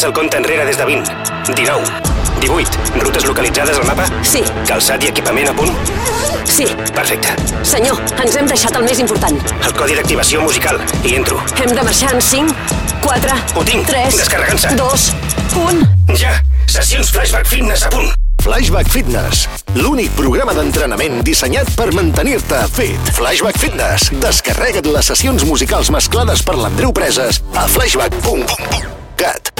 Comença el compte enrere des de 20, 19, 18. Rutes localitzades al mapa? Sí. Calçat i equipament a punt? Sí. Perfecte. Senyor, ens hem deixat el més important. El codi d'activació musical. Hi entro. Hem de marxar en 5, 4... Ho tinc. 3... Descarregant-se. 2... 1... Ja! Sessions Flashback Fitness a punt. Flashback Fitness, l'únic programa d'entrenament dissenyat per mantenir-te fit. Flashback Fitness, descarrega't les sessions musicals mesclades per l'Andreu Preses a flashback.cat.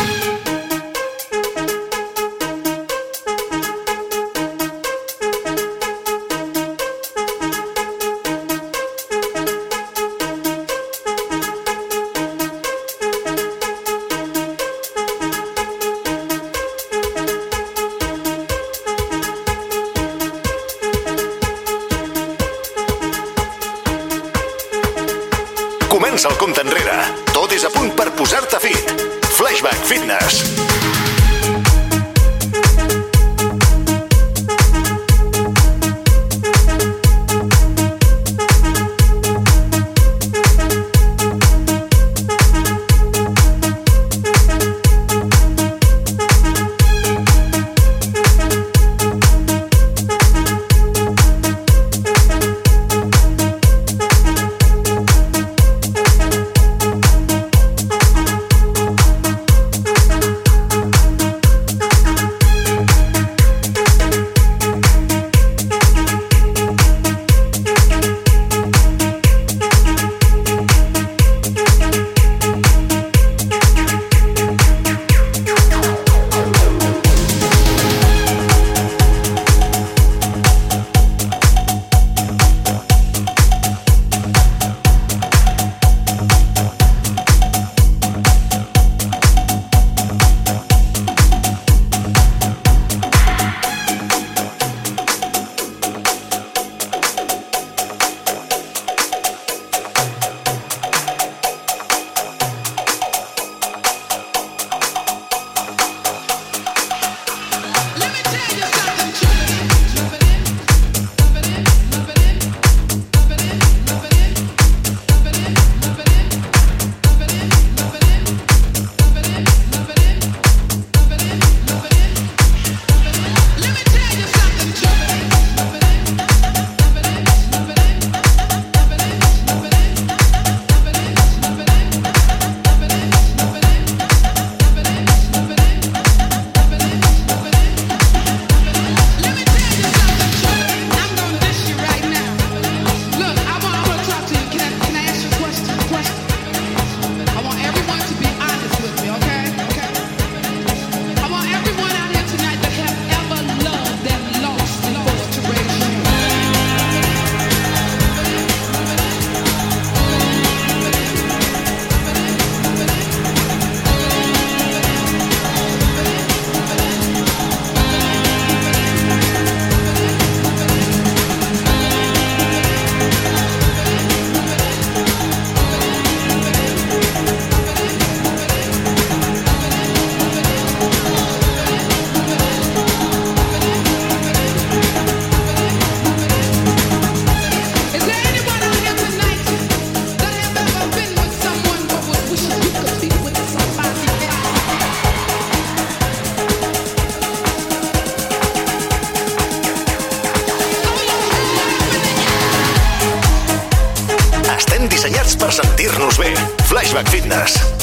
Flashback Fitness.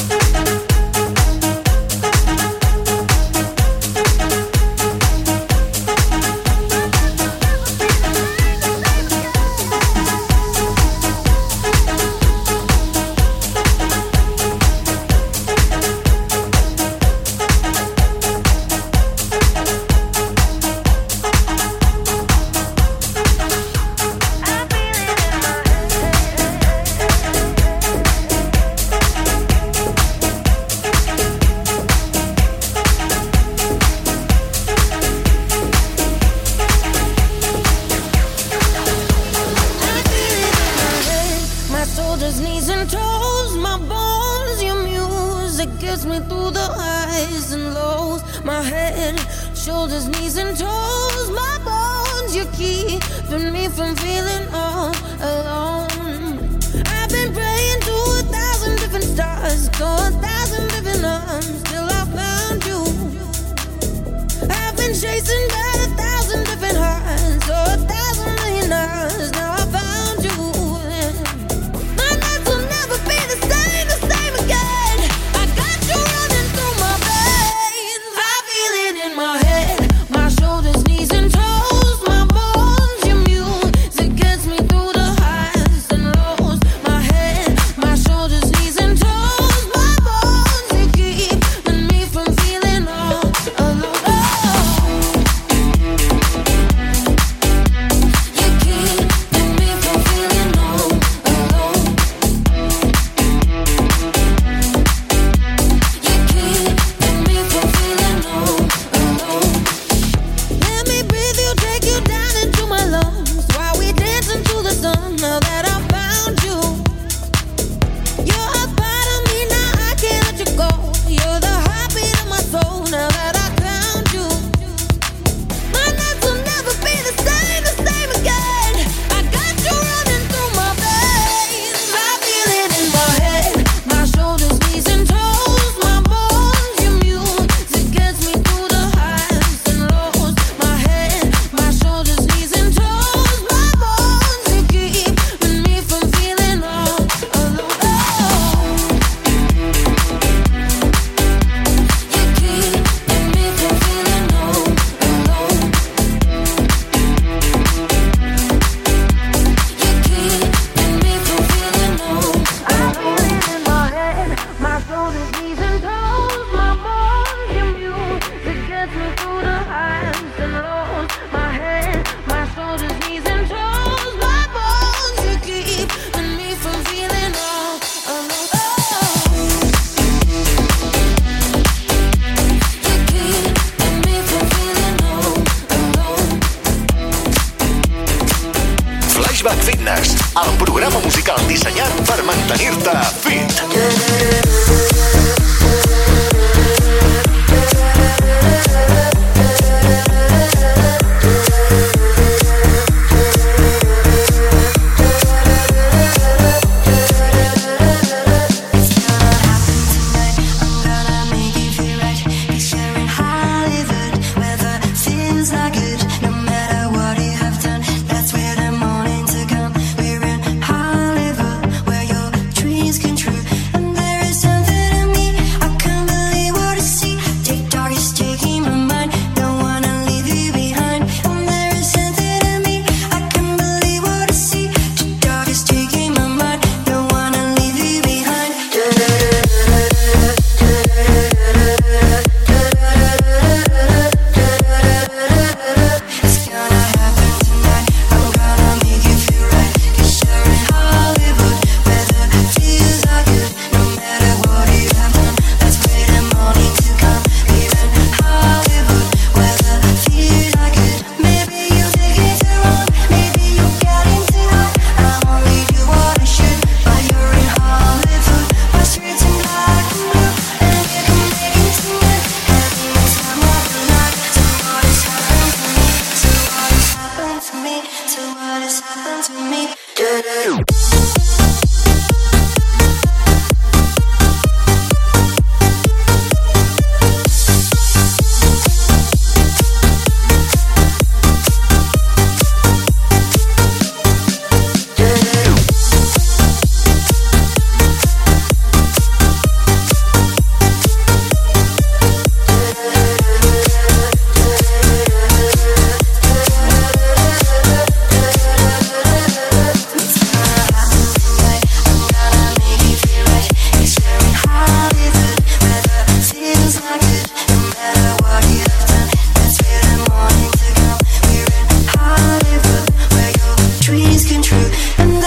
And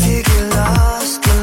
to get lost.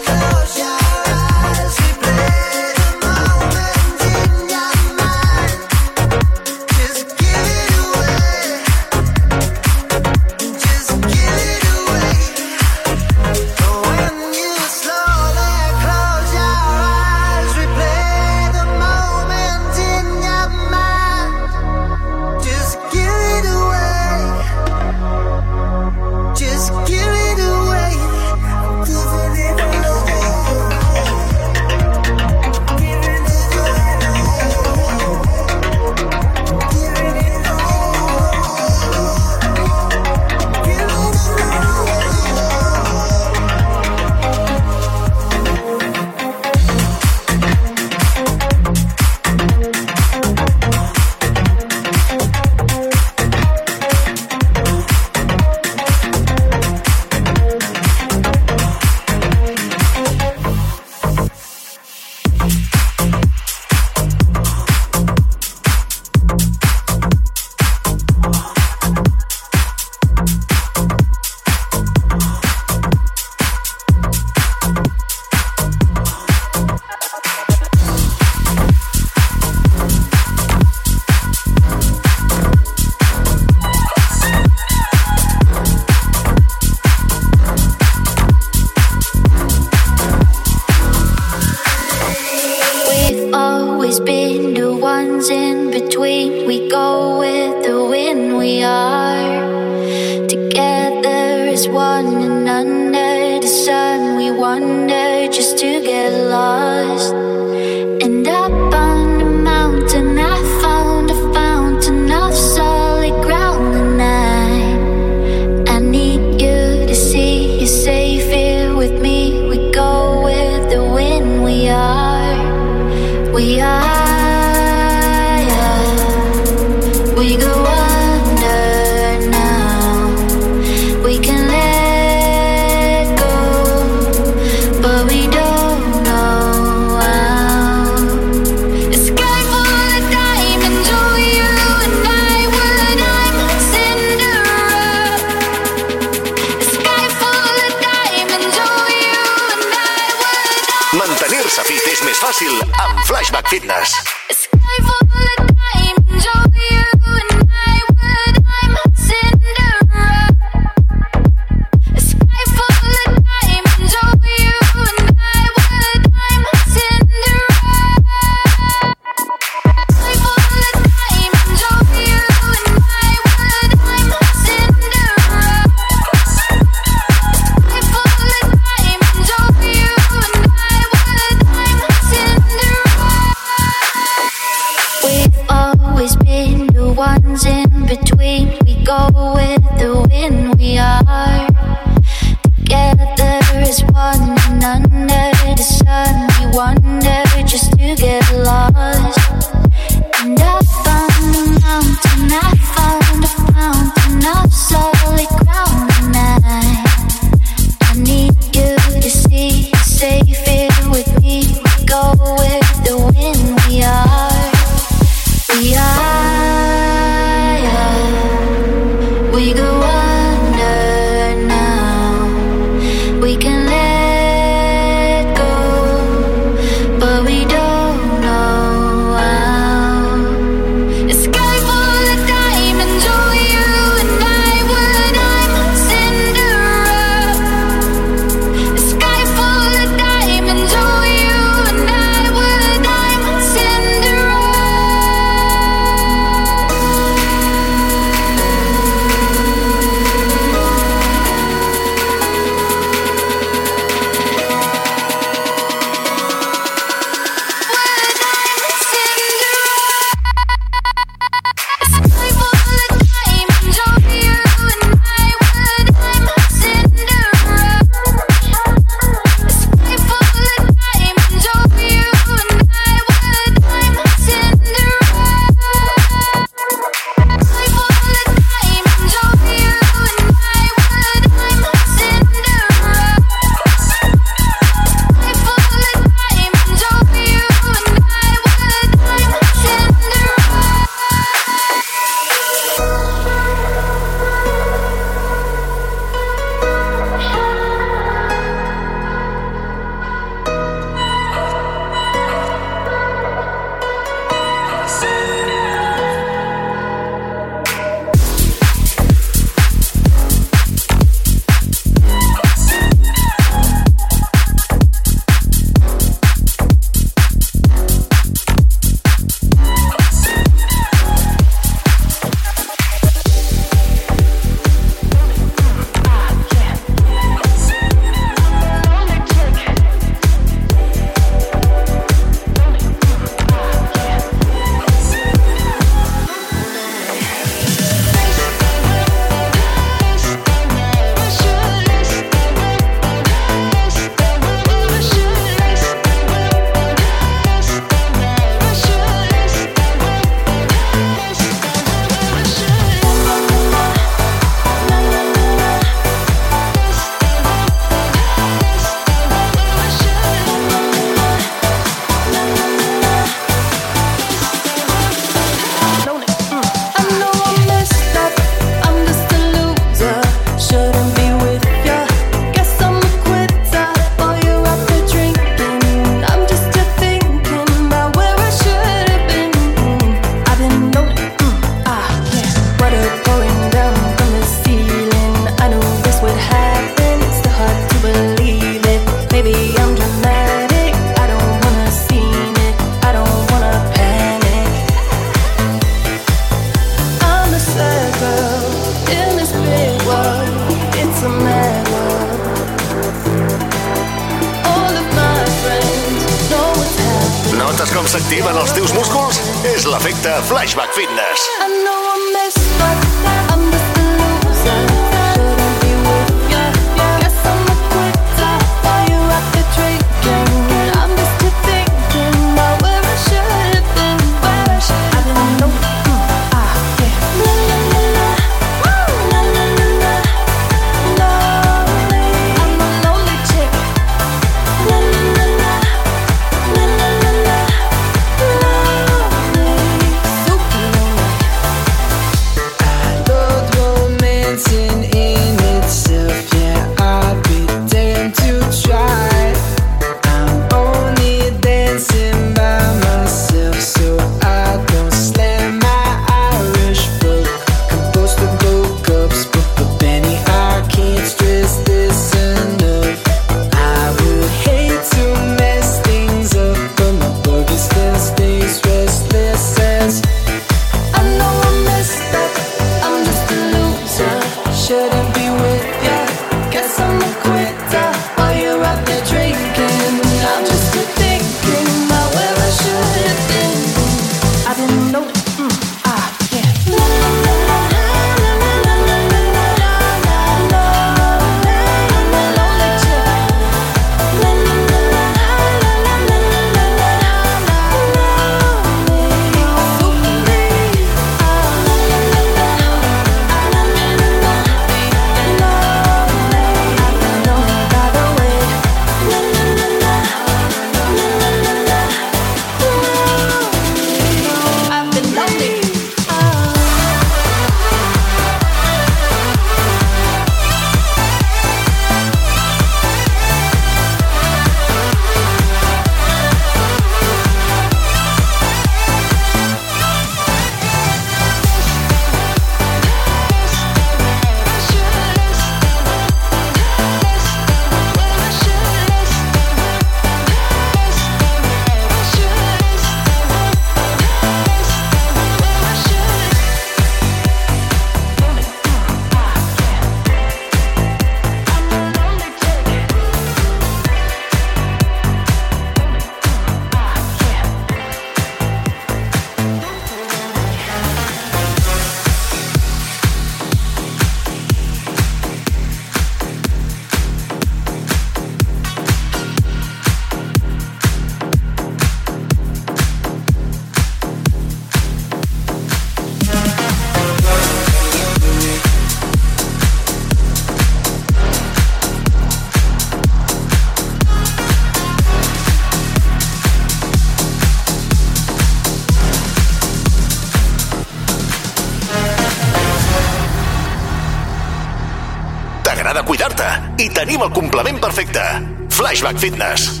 Tenim el complement perfecte. Flashback Fitness.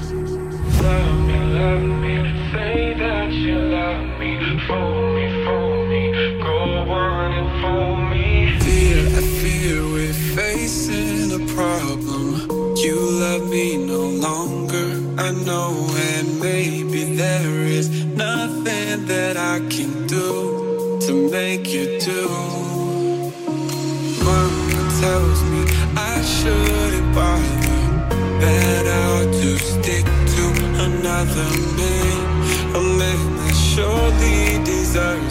Deserves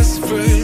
desperate.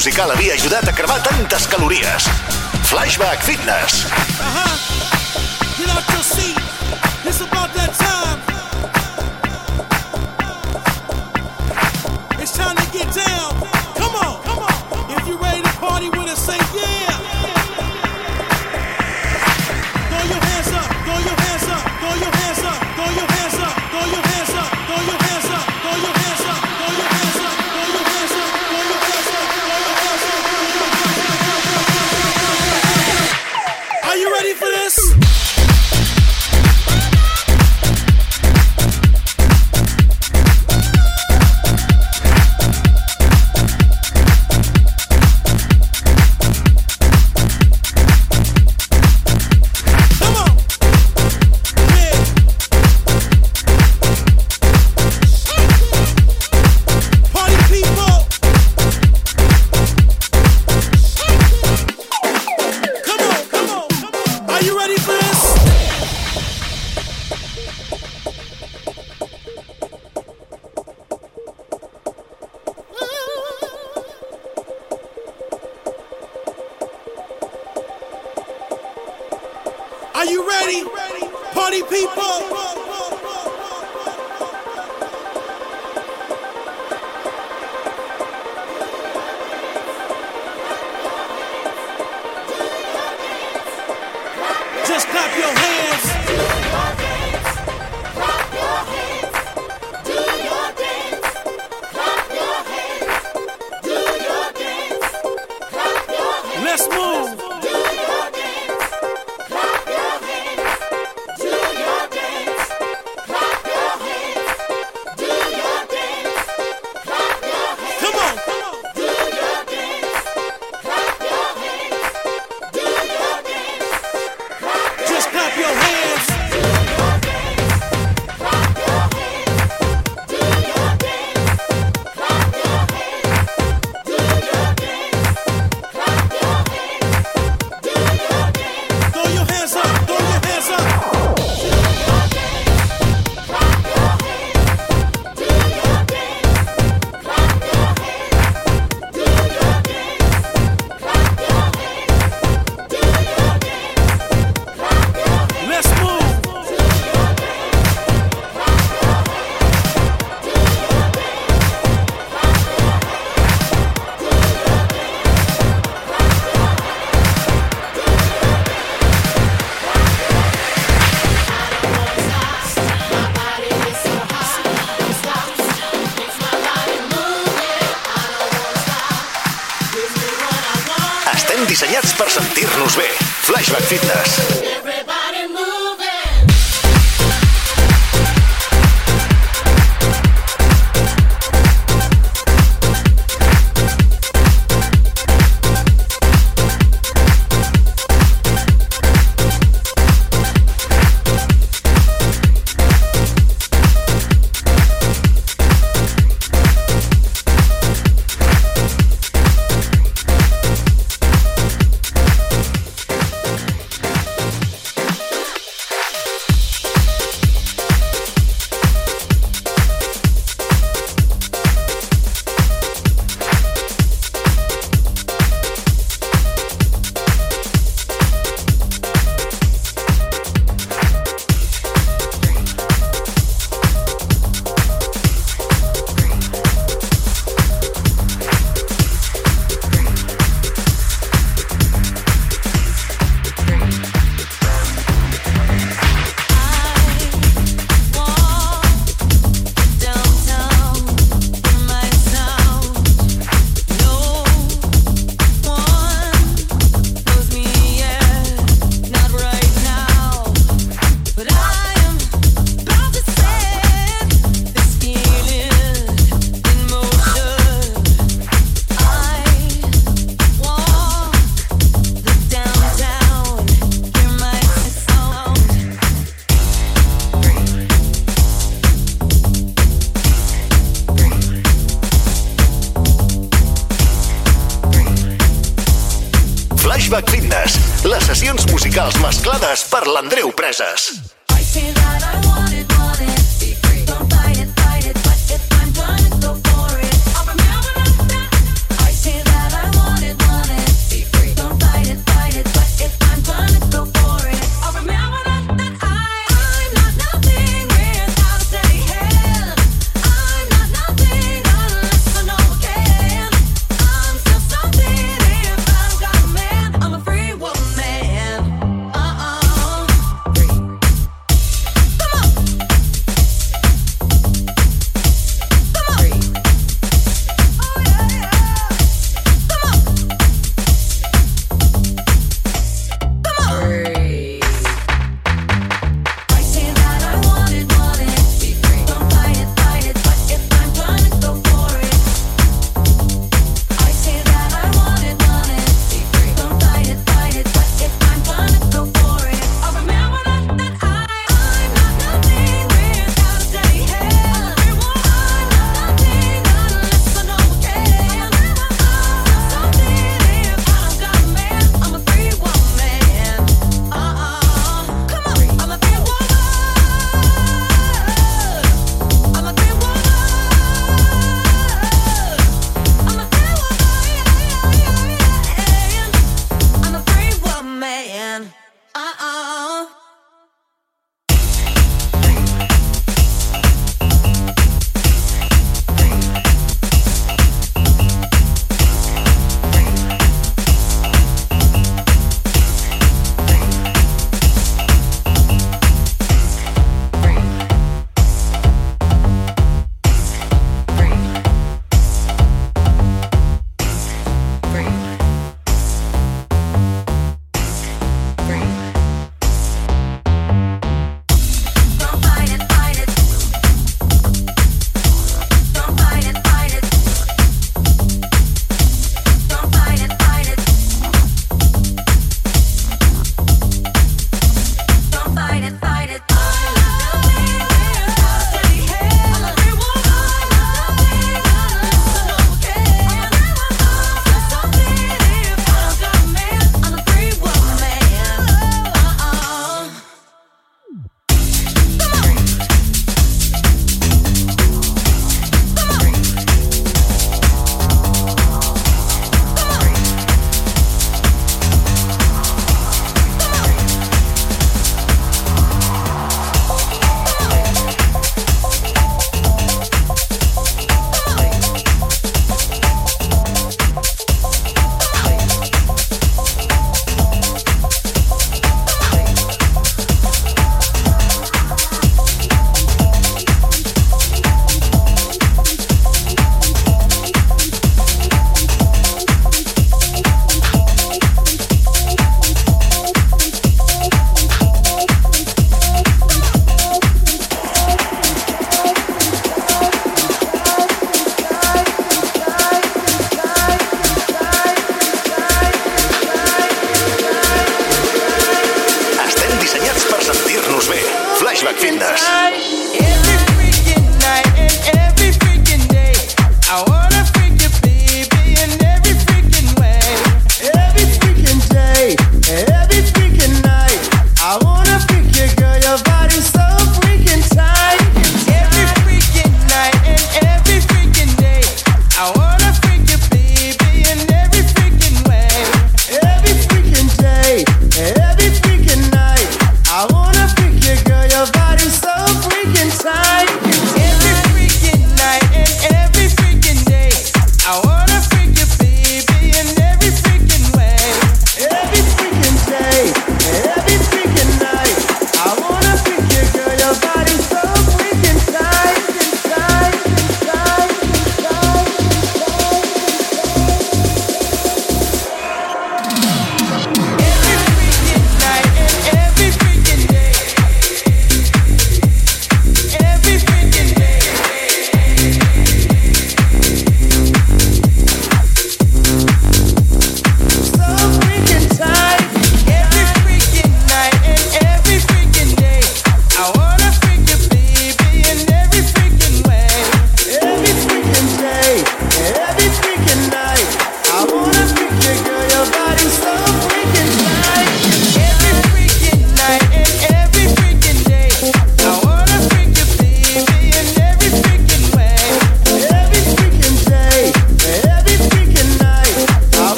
musical havia ajudat Flashback Fitness. les sessions musicals mesclades per l'Andreu Preses. Flashback Fitness.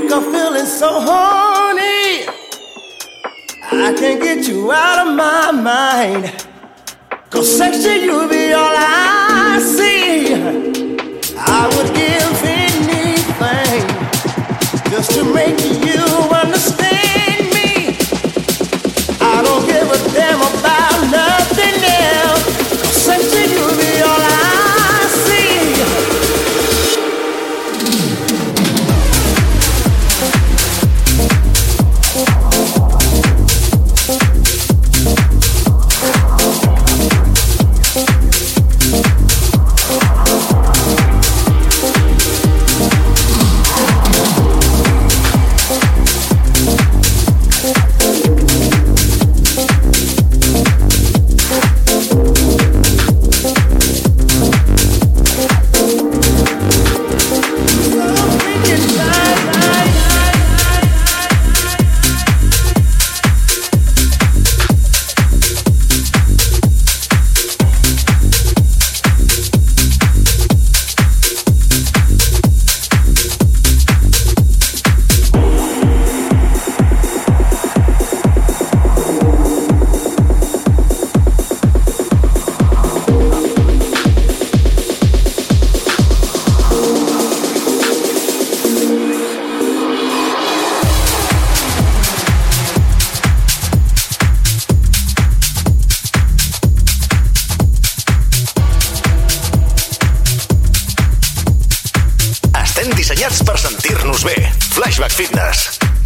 wake up feeling so horny. I can't get you out of my mind. Cause sexually you be all I see. I would give anything just to make you. per sentir-nos bé. Flashback Fitness.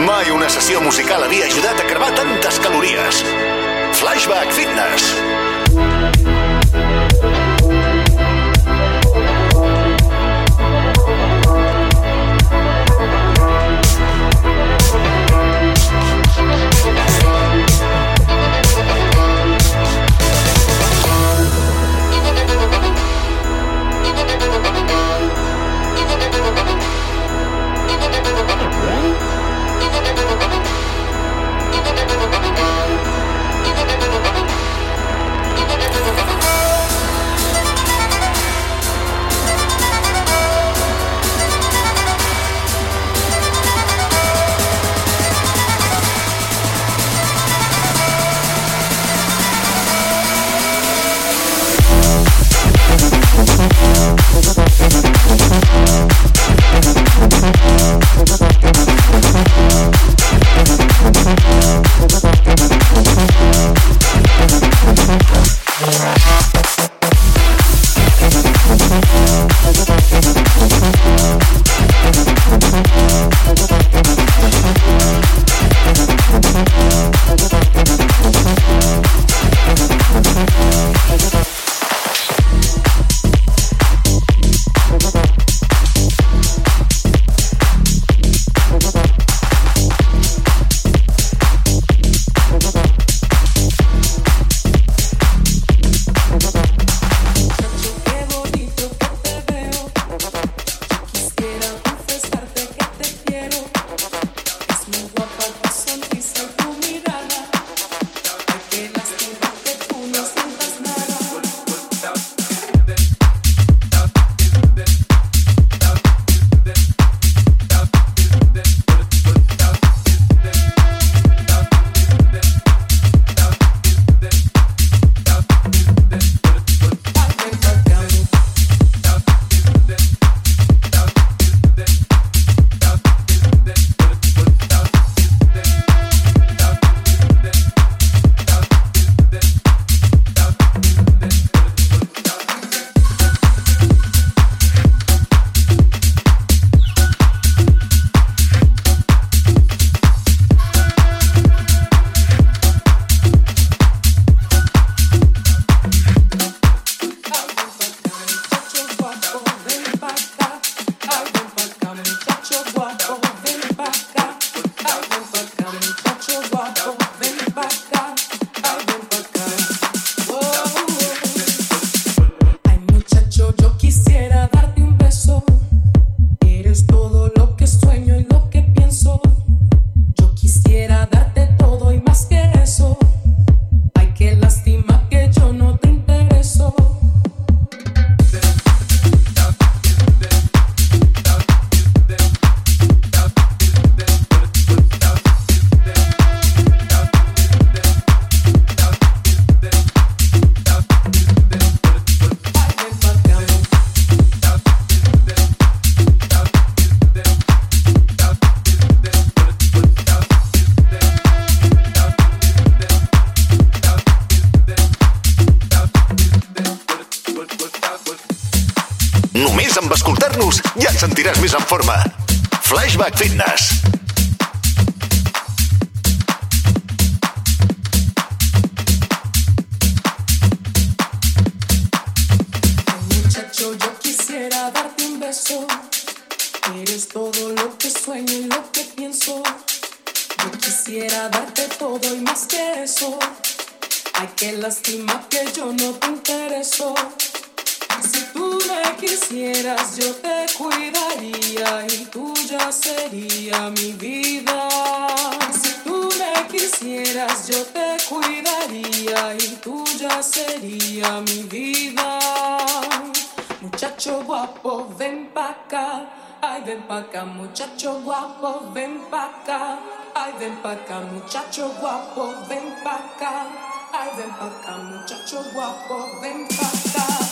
Mai una sessió musical havia ajudat a cremar tantes calories. Flashback Fitness. Sería mi vida. Muchacho guapo, ven pa' acá. Ay, ven pa' acá, muchacho guapo, ven pa' acá. Ay, ven pa' acá, muchacho guapo, ven pa' acá. Ay, ven pa' acá, muchacho guapo, ven pa' acá.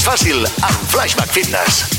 més fàcil amb Flashback Fitness.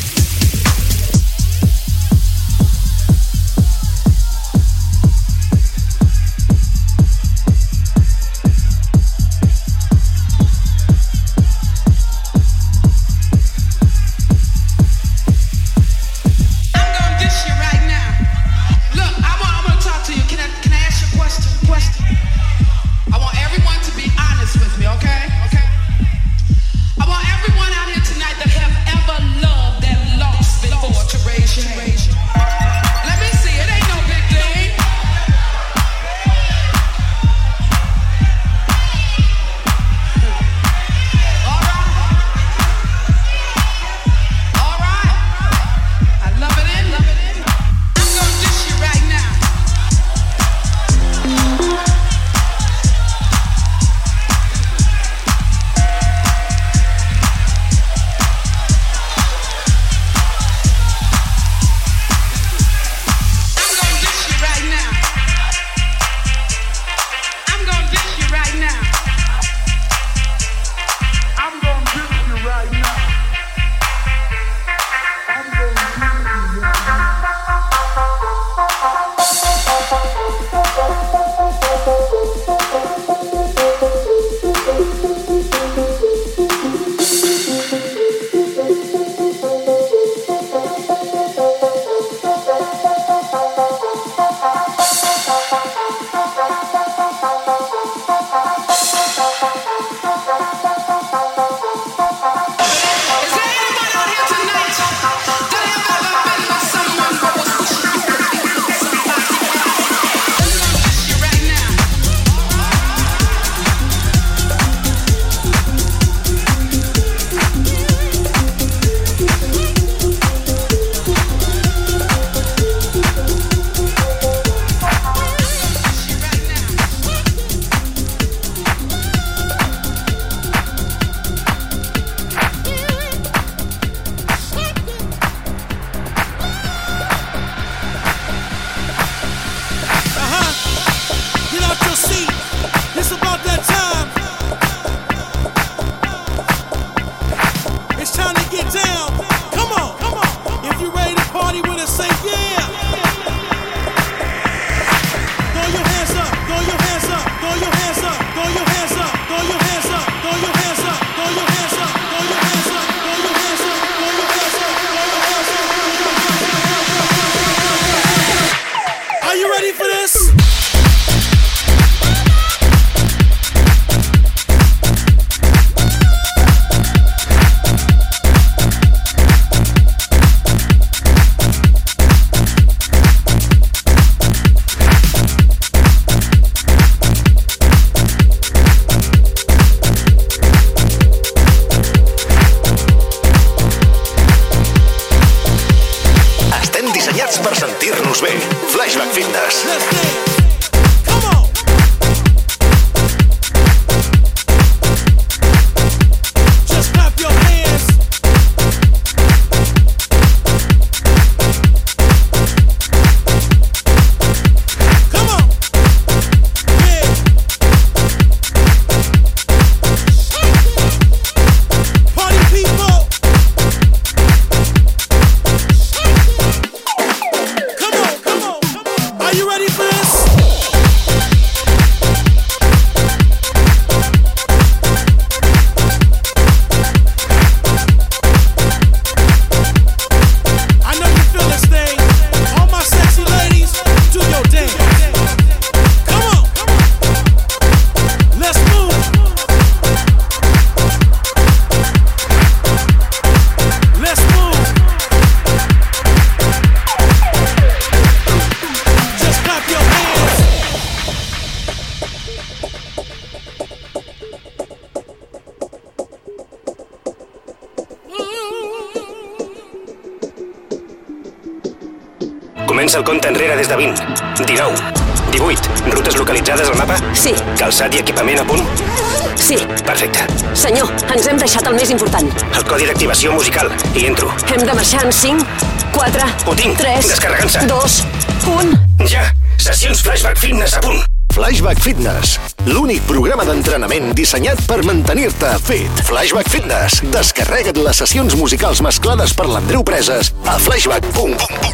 Fitness. i equipament a punt? Sí. Perfecte. Senyor, ens hem deixat el més important. El codi d'activació musical. Hi entro. Hem de marxar en 5, 4... Ho tinc. 3... Descarregant-se. 2... 1... Ja! Sessions Flashback Fitness a punt. Flashback Fitness, l'únic programa d'entrenament dissenyat per mantenir-te fit. Flashback Fitness, descarrega't les sessions musicals mesclades per l'Andreu Preses a flashback.com.